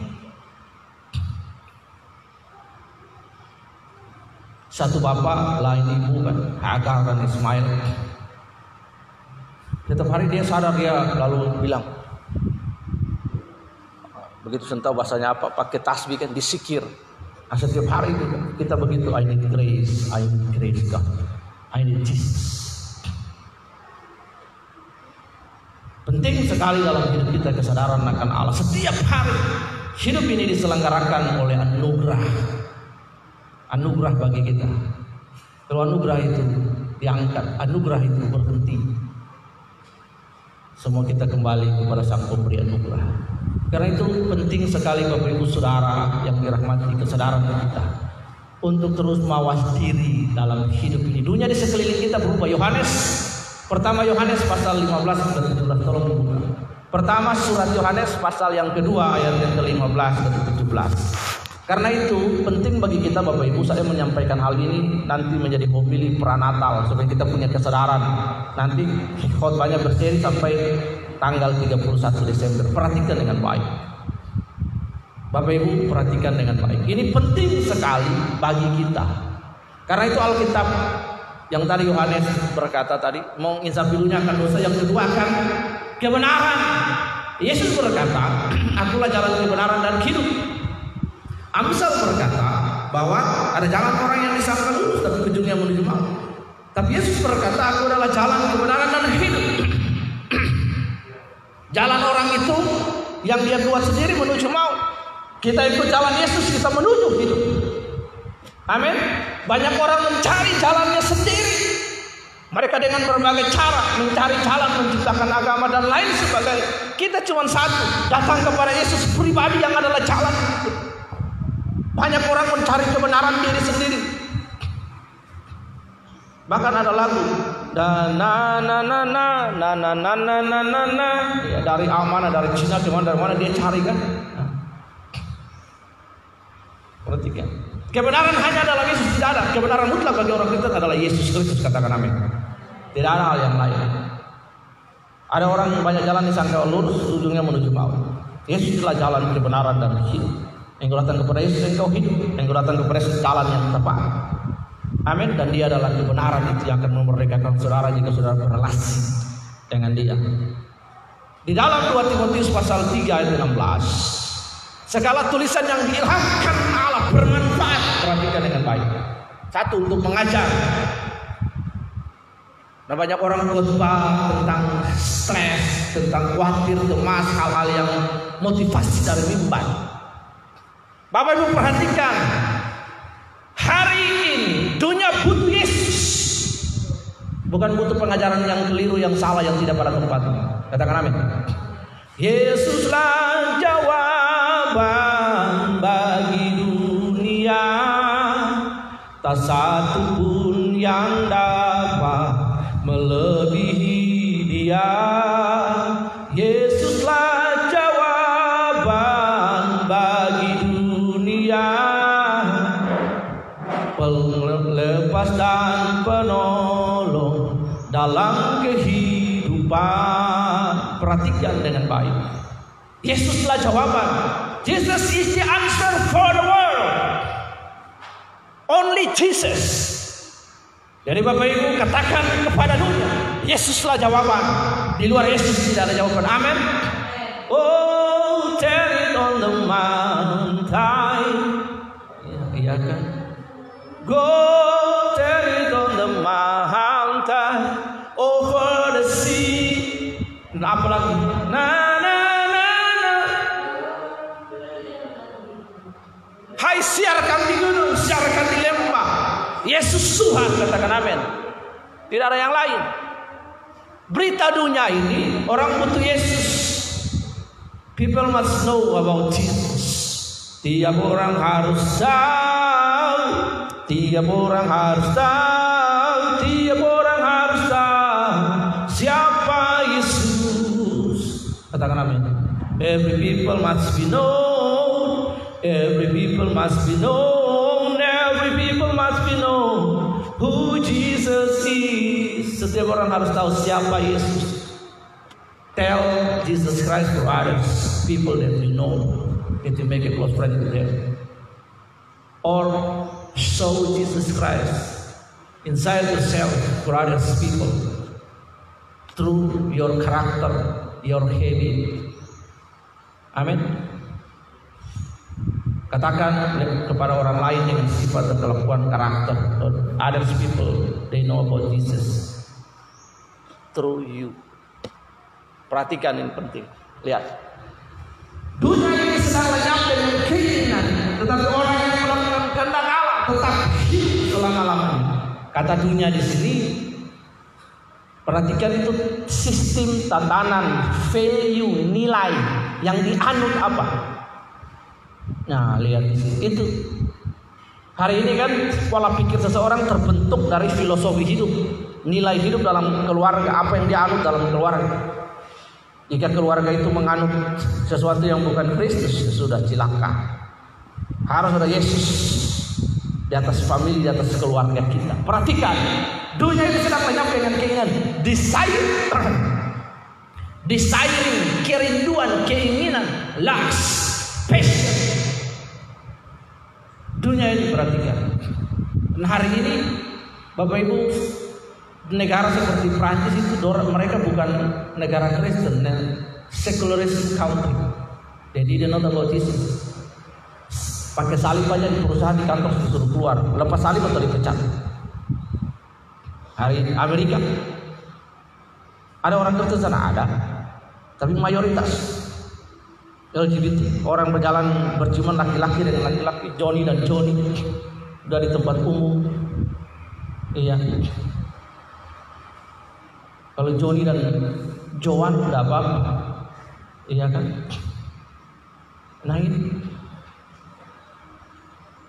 Satu bapak, lain ibu kan, Hagar dan Ismail. Setiap hari dia sadar dia lalu bilang, begitu sentuh bahasanya apa, pakai tasbih kan? Disikir. Nah, setiap hari itu kita begitu, I need grace, I need grace God, I need Jesus. Penting sekali dalam hidup kita kesadaran akan Allah. Setiap hari hidup ini diselenggarakan oleh anugerah anugerah bagi kita. Kalau anugerah itu diangkat, anugerah itu berhenti. Semua kita kembali kepada Sang Pemberi anugerah. Karena itu penting sekali Bapak Ibu Saudara yang dirahmati kesadaran kita untuk terus mawas diri dalam hidup ini. Dunia di sekeliling kita berubah. Yohanes pertama Yohanes pasal 15 dan 17 tolong dibuka. Pertama surat Yohanes pasal yang kedua ayat yang ke-15 dan ke-17. Karena itu penting bagi kita Bapak Ibu saya menyampaikan hal ini nanti menjadi homili pranatal supaya kita punya kesadaran. Nanti khotbahnya berseri sampai tanggal 31 Desember. Perhatikan dengan baik. Bapak Ibu perhatikan dengan baik. Ini penting sekali bagi kita. Karena itu Alkitab yang tadi Yohanes berkata tadi menginsaf dulunya akan dosa, yang kedua akan kebenaran. Yesus berkata, "Akulah jalan kebenaran dan hidup." Amsal berkata bahwa ada jalan orang yang disangka lurus tapi ujungnya menuju maut. Tapi Yesus berkata, aku adalah jalan kebenaran dan hidup. jalan orang itu yang dia buat sendiri menuju maut. Kita ikut jalan Yesus, kita menuju hidup. Amin. Banyak orang mencari jalannya sendiri. Mereka dengan berbagai cara mencari jalan menciptakan agama dan lain sebagainya. Kita cuma satu, datang kepada Yesus pribadi yang adalah jalan banyak orang mencari kebenaran diri sendiri. Bahkan ada lagu dan na na na na na na na na na na ya, dari Amana dari Cina cuma dari mana dia cari kan? Perhatikan. Kebenaran hanya dalam Yesus tidak ada. Kebenaran mutlak bagi orang Kristen adalah Yesus Kristus katakan amin. Tidak ada hal yang lain. Ada orang yang banyak jalan disangka lurus ujungnya menuju maut. Yesus adalah jalan kebenaran dan hidup. Engkau datang kepada Yesus engkau hidup. Engkau datang kepada Yesus jalan yang tepat. Amin. Dan dia adalah kebenaran itu yang akan memerdekakan saudara jika saudara berrelasi dengan dia. Di dalam 2 Timotius pasal 3 ayat 16. Segala tulisan yang diilhamkan Allah bermanfaat. Perhatikan dengan baik. Satu untuk mengajar. Dan banyak orang khotbah tentang stres, tentang khawatir, cemas, hal-hal yang motivasi dari mimbar. Bapak Ibu perhatikan. Hari ini dunia butuh Yesus. Bukan butuh pengajaran yang keliru, yang salah, yang tidak pada tempatnya. Katakan amin. Yesuslah jawaban bagi dunia. Tak satu pun yang dapat melebihi dia. Yesuslah jawaban bagi dunia. Pelepas dan penolong dalam kehidupan. Perhatikan dengan baik. Yesuslah jawaban. Jesus is the answer for the world. Only Jesus. Jadi Bapak Ibu katakan kepada dunia, Yesuslah jawaban. Di luar Yesus tidak ada jawaban. Amin. Oh, tell it on the mountain. Ya, iya kan? Go siarkan di gunung, siarkan di lembah. Yesus Tuhan katakan amin. Tidak ada yang lain. Berita dunia ini orang butuh Yesus. People must know about Jesus. Tiap orang harus tahu. Tiap orang harus tahu. Tiap orang harus tahu siapa Yesus. Katakan amin. Every people must be known. Every people must be known. Every people must be known who Jesus is. Setiap orang harus tahu siapa Yesus. Tell Jesus Christ to others, people that we know, that you make a close friend with them. Or show Jesus Christ inside yourself for others people through your character, your habit. Amin. Katakan kepada orang lain dengan sifat dan kelakuan karakter. Others people, they know about Jesus through you. Perhatikan ini penting. Lihat. Dunia ini sedang lenyap dengan keinginan, tetapi orang yang melakukan kehendak Allah tetap hidup selama-lamanya. Kata dunia di sini Perhatikan itu sistem tatanan, value, nilai yang dianut apa? Nah, lihat. Itu hari ini kan pola pikir seseorang terbentuk dari filosofi hidup, nilai hidup dalam keluarga, apa yang dianut dalam keluarga. Jika keluarga itu menganut sesuatu yang bukan Kristus, ya sudah cilaka. Harus ada Yesus di atas famili, di atas keluarga kita. Perhatikan, dunia ini sedang lenyap dengan keinginan, desire, desiring, kerinduan, keinginan, lust, passion. Dunia ini perhatikan. Dan hari ini, Bapak Ibu, negara seperti Prancis itu mereka bukan negara Kristen, secularist country. Jadi dia not about Jesus. Pakai salib aja di perusahaan di kantor disuruh keluar. Lepas salib atau dipecat. Hari ini Amerika ada orang Kristen sana ada, tapi mayoritas LGBT orang berjalan berciuman laki-laki dengan laki-laki Johnny dan Johnny udah di tempat umum. Iya. Kalau Johnny dan Joan tidak apa-apa. Iya kan? Nah ini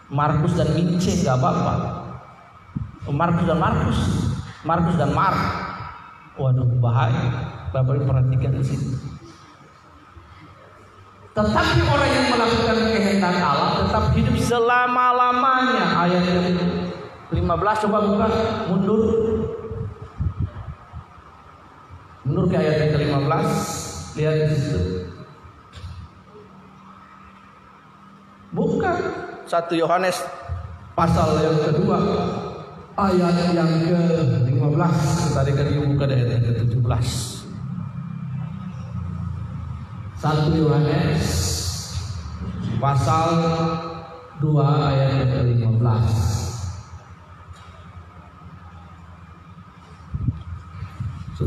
Markus dan Mince nggak apa-apa. Markus dan Markus, Markus dan Mark. Waduh bahaya. Bapak perhatikan di sini. Tetapi orang yang melakukan kehendak Allah tetap hidup selama-lamanya. Ayat yang 15 coba buka mundur. Mundur ke ayat yang ke-15. Lihat di situ. Bukan satu Yohanes pasal yang kedua ayat yang ke-15 tadi kan buka ayat yang ke-17 satu Yohanes pasal 2 ayat yang ke-15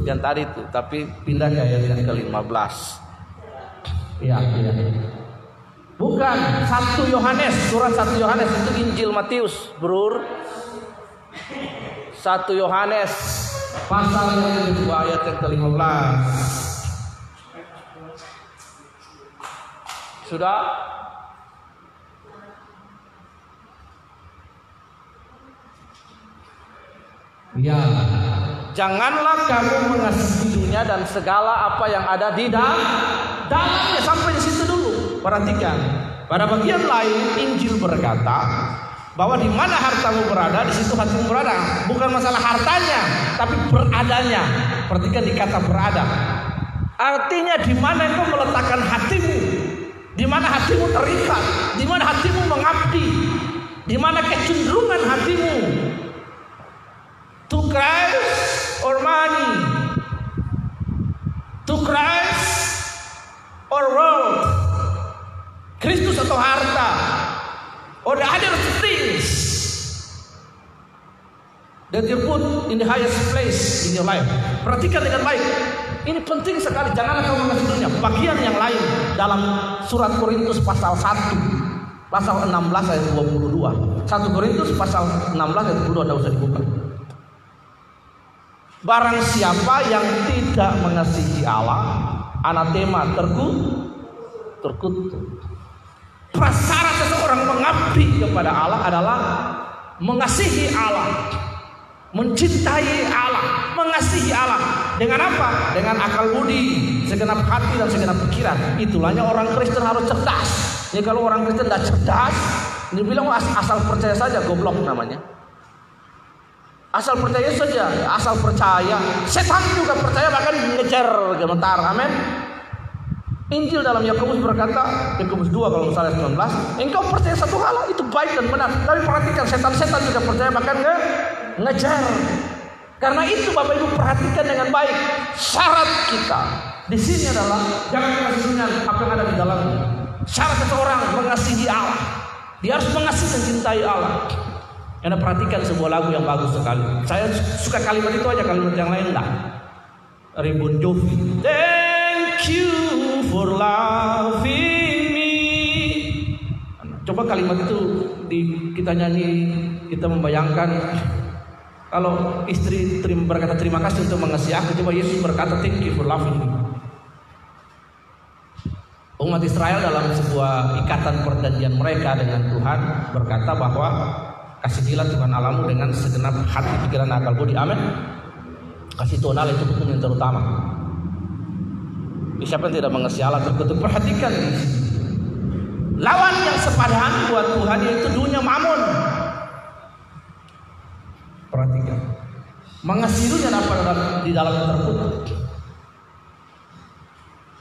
yang tadi itu tapi pindah ke ayat yang ke-15 iya iya Bukan satu Yohanes, surat satu Yohanes itu Injil Matius, Brur. Satu Yohanes pasal yang kedua ayat yang ke-15. Sudah? Ya. Janganlah kamu mengasihi dunia dan segala apa yang ada di dalam dalamnya sampai di situ dulu. Perhatikan. Pada bagian lain Injil berkata bahwa di mana hartamu berada, di situ hatimu berada. Bukan masalah hartanya, tapi beradanya. Perhatikan di kata berada. Artinya di mana engkau meletakkan hatimu, di mana hatimu terikat, di mana hatimu mengabdi, di mana kecenderungan hatimu. To Christ or money, to Christ or world, Kristus atau harta, or the other things that you put in the highest place in your life. Perhatikan dengan baik. Ini penting sekali. Jangan kau mengasih dunia. Bagian yang lain dalam surat Korintus pasal 1. Pasal 16 ayat 22. 1 Korintus pasal 16 ayat 22. Tidak usah dibuka. Barang siapa yang tidak mengasihi Allah, anatema terkut, terkutuk. Prasyarat seseorang mengabdi kepada Allah adalah mengasihi Allah, mencintai Allah, mengasihi Allah. Dengan apa? Dengan akal budi, segenap hati dan segenap pikiran. Itulahnya orang Kristen harus cerdas. Jadi kalau orang Kristen tidak cerdas, ini bilang asal percaya saja goblok namanya. Asal percaya saja, asal percaya. Setan juga percaya bahkan ngejar gemetar. Amin. Injil dalam Yakobus berkata, Yakobus 2 kalau misalnya 19, engkau percaya satu hal itu baik dan benar. Tapi perhatikan setan-setan juga percaya bahkan nge ngejar. Karena itu Bapak Ibu perhatikan dengan baik syarat kita di sini adalah jangan mengasihi apa yang ada di dalamnya. Syarat seseorang mengasihi Allah, dia harus mengasihi dan cintai Allah. Anda perhatikan sebuah lagu yang bagus sekali. Saya suka kalimat itu aja, kalimat yang lain enggak. Ribbon Jovi. Thank you for loving me. Coba kalimat itu di, kita nyanyi, kita membayangkan kalau istri terima, berkata terima kasih untuk mengasihi aku, coba Yesus berkata thank you for loving me. Umat Israel dalam sebuah ikatan perjanjian mereka dengan Tuhan berkata bahwa Kasihilah Tuhan Alamu dengan segenap hati, pikiran, akal, budi. Amin. Kasih Tuhan Allah itu hukum yang terutama. Siapa yang tidak mengasihi Allah terkutuk perhatikan Lawan yang sepadan buat Tuhan yaitu dunia mamun. Perhatikan. Mengasihi dunia apa di dalam terkutuk.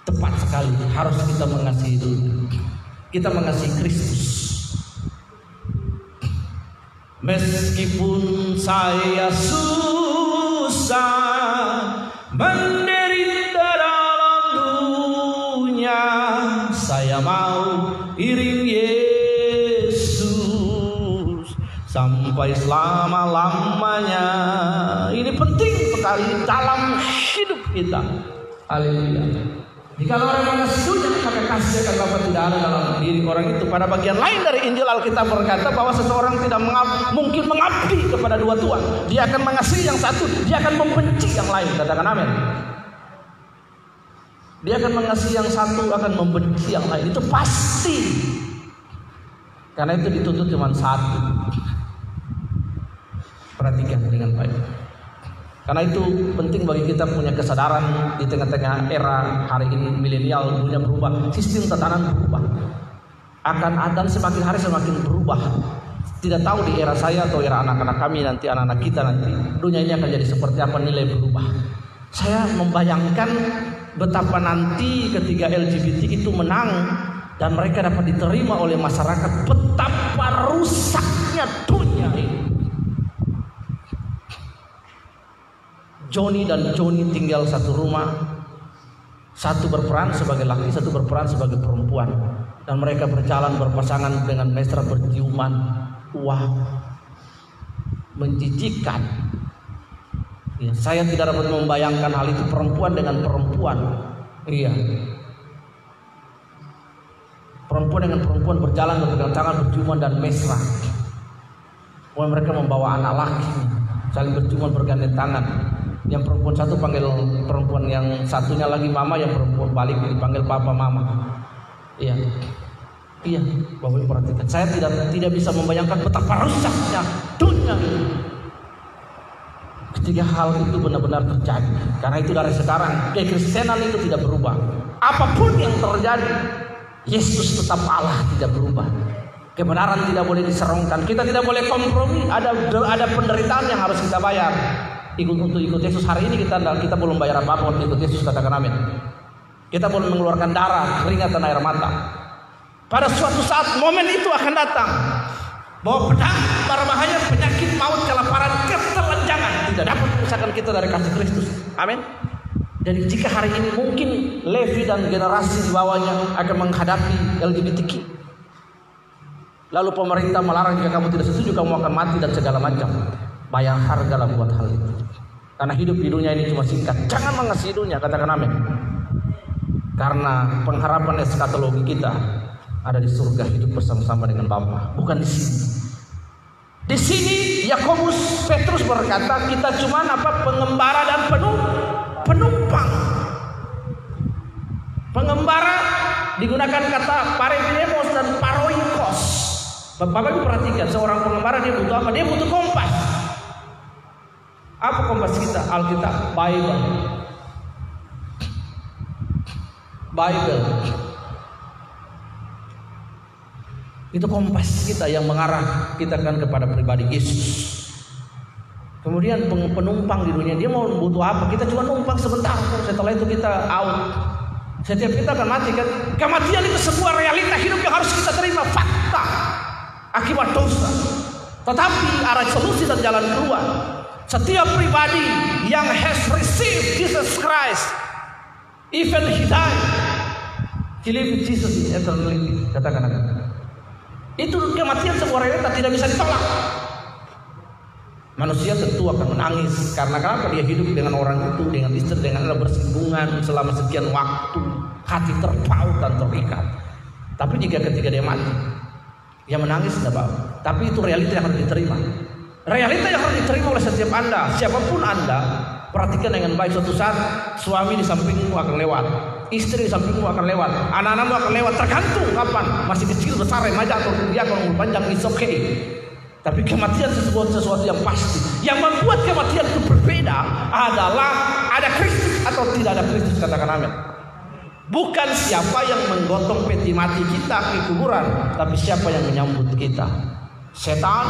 Tepat sekali harus kita mengasihi dunia. Kita mengasihi Kristus. Meskipun saya susah selama-lamanya. Ini penting sekali dalam hidup kita. Haleluya. Jika orang mengasihi dunia, maka kasih akan dapat tidak ada dalam diri orang itu. Pada bagian lain dari Injil Alkitab berkata bahwa seseorang tidak mengab, mungkin mengabdi kepada dua tuan. Dia akan mengasihi yang satu, dia akan membenci yang lain. Katakan amin. Dia akan mengasihi yang satu, akan membenci yang lain. Itu pasti. Karena itu dituntut cuma satu. Perhatikan dengan baik. Karena itu penting bagi kita punya kesadaran di tengah-tengah era hari ini milenial dunia berubah, sistem tatanan berubah. Akan ada semakin hari semakin berubah. Tidak tahu di era saya atau era anak-anak kami nanti anak-anak kita nanti dunia ini akan jadi seperti apa nilai berubah. Saya membayangkan betapa nanti ketika LGBT itu menang dan mereka dapat diterima oleh masyarakat betapa rusaknya dunia ini. Joni dan Joni tinggal satu rumah. Satu berperan sebagai laki, satu berperan sebagai perempuan. Dan mereka berjalan berpasangan dengan mesra berciuman. Wah, menjijikan. Ya, saya tidak dapat membayangkan hal itu perempuan dengan perempuan. Iya. Perempuan dengan perempuan berjalan berpegang tangan berciuman dan mesra. Mereka membawa anak laki saling berciuman bergandeng tangan yang perempuan satu panggil perempuan yang satunya lagi mama yang perempuan balik dipanggil papa mama. Iya. Iya bapak perhatikan. Saya tidak tidak bisa membayangkan betapa rusaknya dunia ini. Ketika hal itu benar-benar terjadi karena itu dari sekarang kekristenan itu tidak berubah. Apa pun yang terjadi Yesus tetap Allah tidak berubah. Kebenaran tidak boleh diserongkan. Kita tidak boleh kompromi. Ada ada penderitaan yang harus kita bayar ikut untuk ikut Yesus hari ini kita kita belum bayar apa-apa untuk ikut Yesus katakan amin. Kita belum mengeluarkan darah, keringat dan air mata. Pada suatu saat momen itu akan datang bahwa pedang, bahaya, penyakit, maut, kelaparan, ketelanjangan tidak dapat memisahkan kita dari kasih Kristus. Amin. Jadi jika hari ini mungkin Levi dan generasi di bawahnya akan menghadapi LGBTQ. Lalu pemerintah melarang jika kamu tidak setuju kamu akan mati dan segala macam. Bayar harga lah buat hal itu. Karena hidup di dunia ini cuma singkat. Jangan mengasihi dunia, katakan amin. Karena pengharapan eskatologi kita ada di surga hidup bersama-sama dengan Bapa, bukan di sini. Di sini Yakobus Petrus berkata kita cuma apa pengembara dan penuh penumpang. Pengembara digunakan kata paredemos dan paroikos. Bapak Ibu perhatikan seorang pengembara dia butuh apa? Dia butuh kompas. Apa kompas kita? Alkitab, Bible. Bible. Itu kompas kita yang mengarah kita kan kepada pribadi Yesus. Kemudian penumpang di dunia dia mau butuh apa? Kita cuma numpang sebentar. Setelah itu kita out. Setiap kita akan mati kan. Kematian itu sebuah realita hidup yang harus kita terima fakta akibat dosa. Tetapi arah solusi dan jalan keluar. Setiap pribadi yang has received Jesus Christ, even he died, he live Jesus in eternity. Katakan, katakan. Itu kematian sebuah realita tidak bisa ditolak. Manusia tentu akan menangis karena kenapa dia hidup dengan orang itu, dengan istri, dengan anak bersinggungan selama sekian waktu, hati terpaut dan terikat. Tapi jika ketika dia mati, dia menangis tidak apa. Tapi itu realita yang harus diterima. Realita yang harus diterima oleh setiap anda, siapa pun anda, perhatikan dengan baik suatu saat suami di sampingmu akan lewat, istri di sampingmu akan lewat, anak-anakmu akan lewat, tergantung kapan, masih kecil, besar, remaja atau dia kalau panjang, is okay. Tapi kematian sesuatu sesuatu yang pasti. Yang membuat kematian itu berbeda adalah ada Kristus atau tidak ada Kristus katakan amin. Bukan siapa yang menggotong peti mati kita ke kuburan, tapi siapa yang menyambut kita. Setan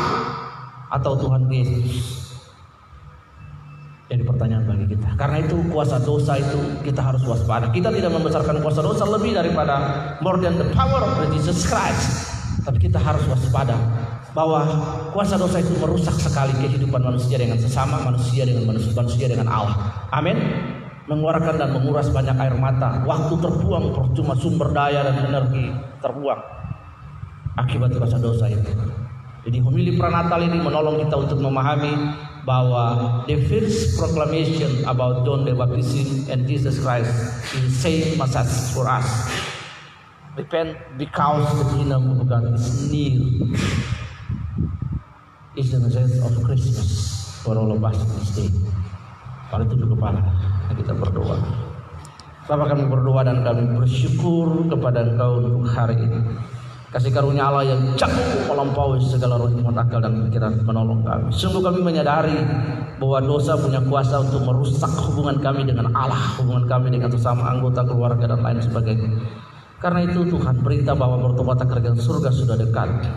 atau Tuhan Yesus. Jadi pertanyaan bagi kita. Karena itu kuasa dosa itu kita harus waspada. Kita tidak membesarkan kuasa dosa lebih daripada more than the power of Jesus Christ. Tapi kita harus waspada bahwa kuasa dosa itu merusak sekali kehidupan manusia dengan sesama, manusia dengan manusia, manusia dengan Allah. Amin. Mengeluarkan dan menguras banyak air mata, waktu terbuang percuma sumber daya dan energi terbuang akibat kuasa dosa itu. Jadi homili pranatal ini menolong kita untuk memahami bahwa the first proclamation about John the Baptist and Jesus Christ is same message for us. Repent because the kingdom of God is near is the message of Christmas for all of us this day. Kalau itu kepala kita berdoa. Bapak kami berdoa dan kami bersyukur kepada Engkau untuk hari ini. Kasih karunia Allah yang jauh melampaui segala rahmat akal dan pikiran menolong kami. Sungguh kami menyadari bahwa dosa punya kuasa untuk merusak hubungan kami dengan Allah, hubungan kami dengan sesama anggota keluarga dan lain sebagainya. Karena itu Tuhan perintah bahwa bertobat kerajaan surga sudah dekat.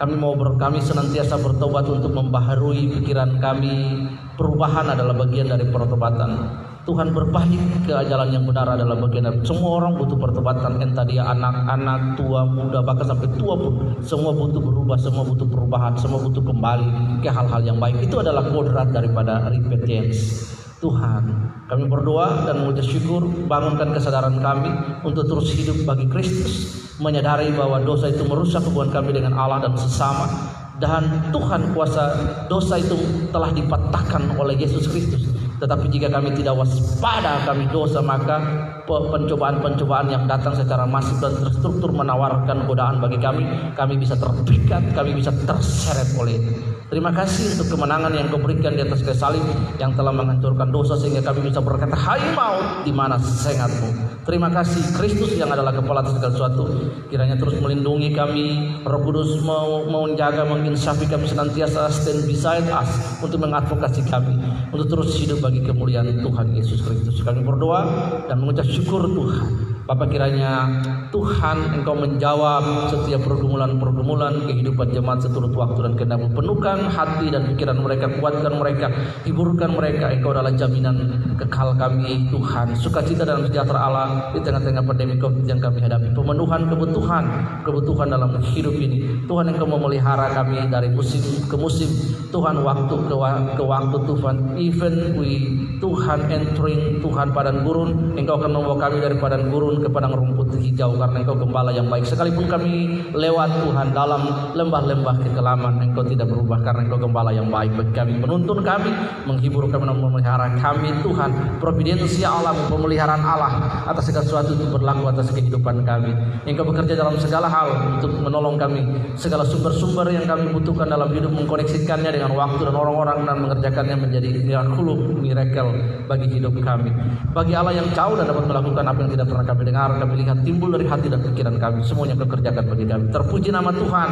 Kami mau ber, kami senantiasa bertobat untuk membaharui pikiran kami. Perubahan adalah bagian dari pertobatan. Tuhan berbalik ke jalan yang benar adalah bagian semua orang butuh pertobatan entah dia anak-anak tua muda bahkan sampai tua pun. Semua butuh berubah semua butuh perubahan semua butuh kembali ke hal-hal yang baik. Itu adalah kodrat daripada repentance Tuhan kami berdoa dan mengucap syukur bangunkan kesadaran kami untuk terus hidup bagi Kristus menyadari bahwa dosa itu merusak hubungan kami dengan Allah dan sesama. Dan Tuhan kuasa dosa itu telah dipatahkan oleh Yesus Kristus tetapi jika kami tidak waspada kami dosa maka pencobaan-pencobaan yang datang secara masif dan terstruktur menawarkan godaan bagi kami kami bisa terpikat kami bisa terseret oleh itu Terima kasih untuk kemenangan yang kau berikan di atas kayu salib yang telah menghancurkan dosa sehingga kami bisa berkata, Hai maut, di mana sengatmu? Terima kasih Kristus yang adalah kepala atas segala sesuatu. Kiranya terus melindungi kami. Roh Kudus mau, menjaga, menginsafi kami senantiasa stand beside us untuk mengadvokasi kami. Untuk terus hidup bagi kemuliaan Tuhan Yesus Kristus. Kami berdoa dan mengucap syukur Tuhan Bapak kiranya Tuhan Engkau menjawab setiap pergumulan-pergumulan kehidupan jemaat seturut waktu dan kehendak penuhkan hati dan pikiran mereka, kuatkan mereka, hiburkan mereka. Engkau adalah jaminan kekal kami Tuhan. Sukacita dan sejahtera Allah di tengah-tengah pandemi Covid yang kami hadapi. Pemenuhan kebutuhan, kebutuhan dalam hidup ini. Tuhan Engkau memelihara kami dari musim ke musim. Tuhan waktu ke, ke waktu Tuhan. Even we Tuhan entering Tuhan padang gurun, Engkau akan membawa kami dari padang gurun ke padang rumput hijau karena engkau gembala yang baik. Sekalipun kami lewat Tuhan dalam lembah-lembah kekelaman, engkau tidak berubah karena engkau gembala yang baik bagi kami. Menuntun kami, menghibur kami dan memelihara kami Tuhan. Providensia Allah, pemeliharaan Allah atas segala sesuatu itu berlaku atas kehidupan kami. Engkau bekerja dalam segala hal untuk menolong kami. Segala sumber-sumber yang kami butuhkan dalam hidup mengkoneksikannya dengan waktu dan orang-orang dan mengerjakannya menjadi miraculum, miracle bagi hidup kami. Bagi Allah yang jauh dan dapat melakukan apa yang tidak pernah kami dengar, kami lihat timbul dari hati dan pikiran kami. Semuanya kau kerjakan bagi kami. Terpuji nama Tuhan.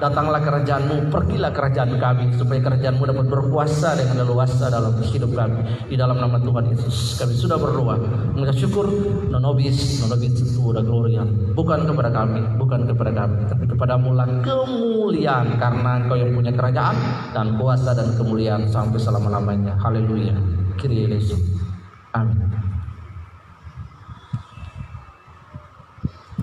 Datanglah kerajaanmu, pergilah kerajaan kami. Supaya kerajaanmu dapat berkuasa dengan leluasa dalam hidup kami. Di dalam nama Tuhan Yesus. Kami sudah berdoa. Mengucap syukur. Nonobis, nonobis itu gloria. Bukan kepada kami, bukan kepada kami. Tapi kepadamu lah kemuliaan. Karena engkau yang punya kerajaan dan kuasa dan kemuliaan sampai selama-lamanya. Haleluya. Kiri Yesus. Amin.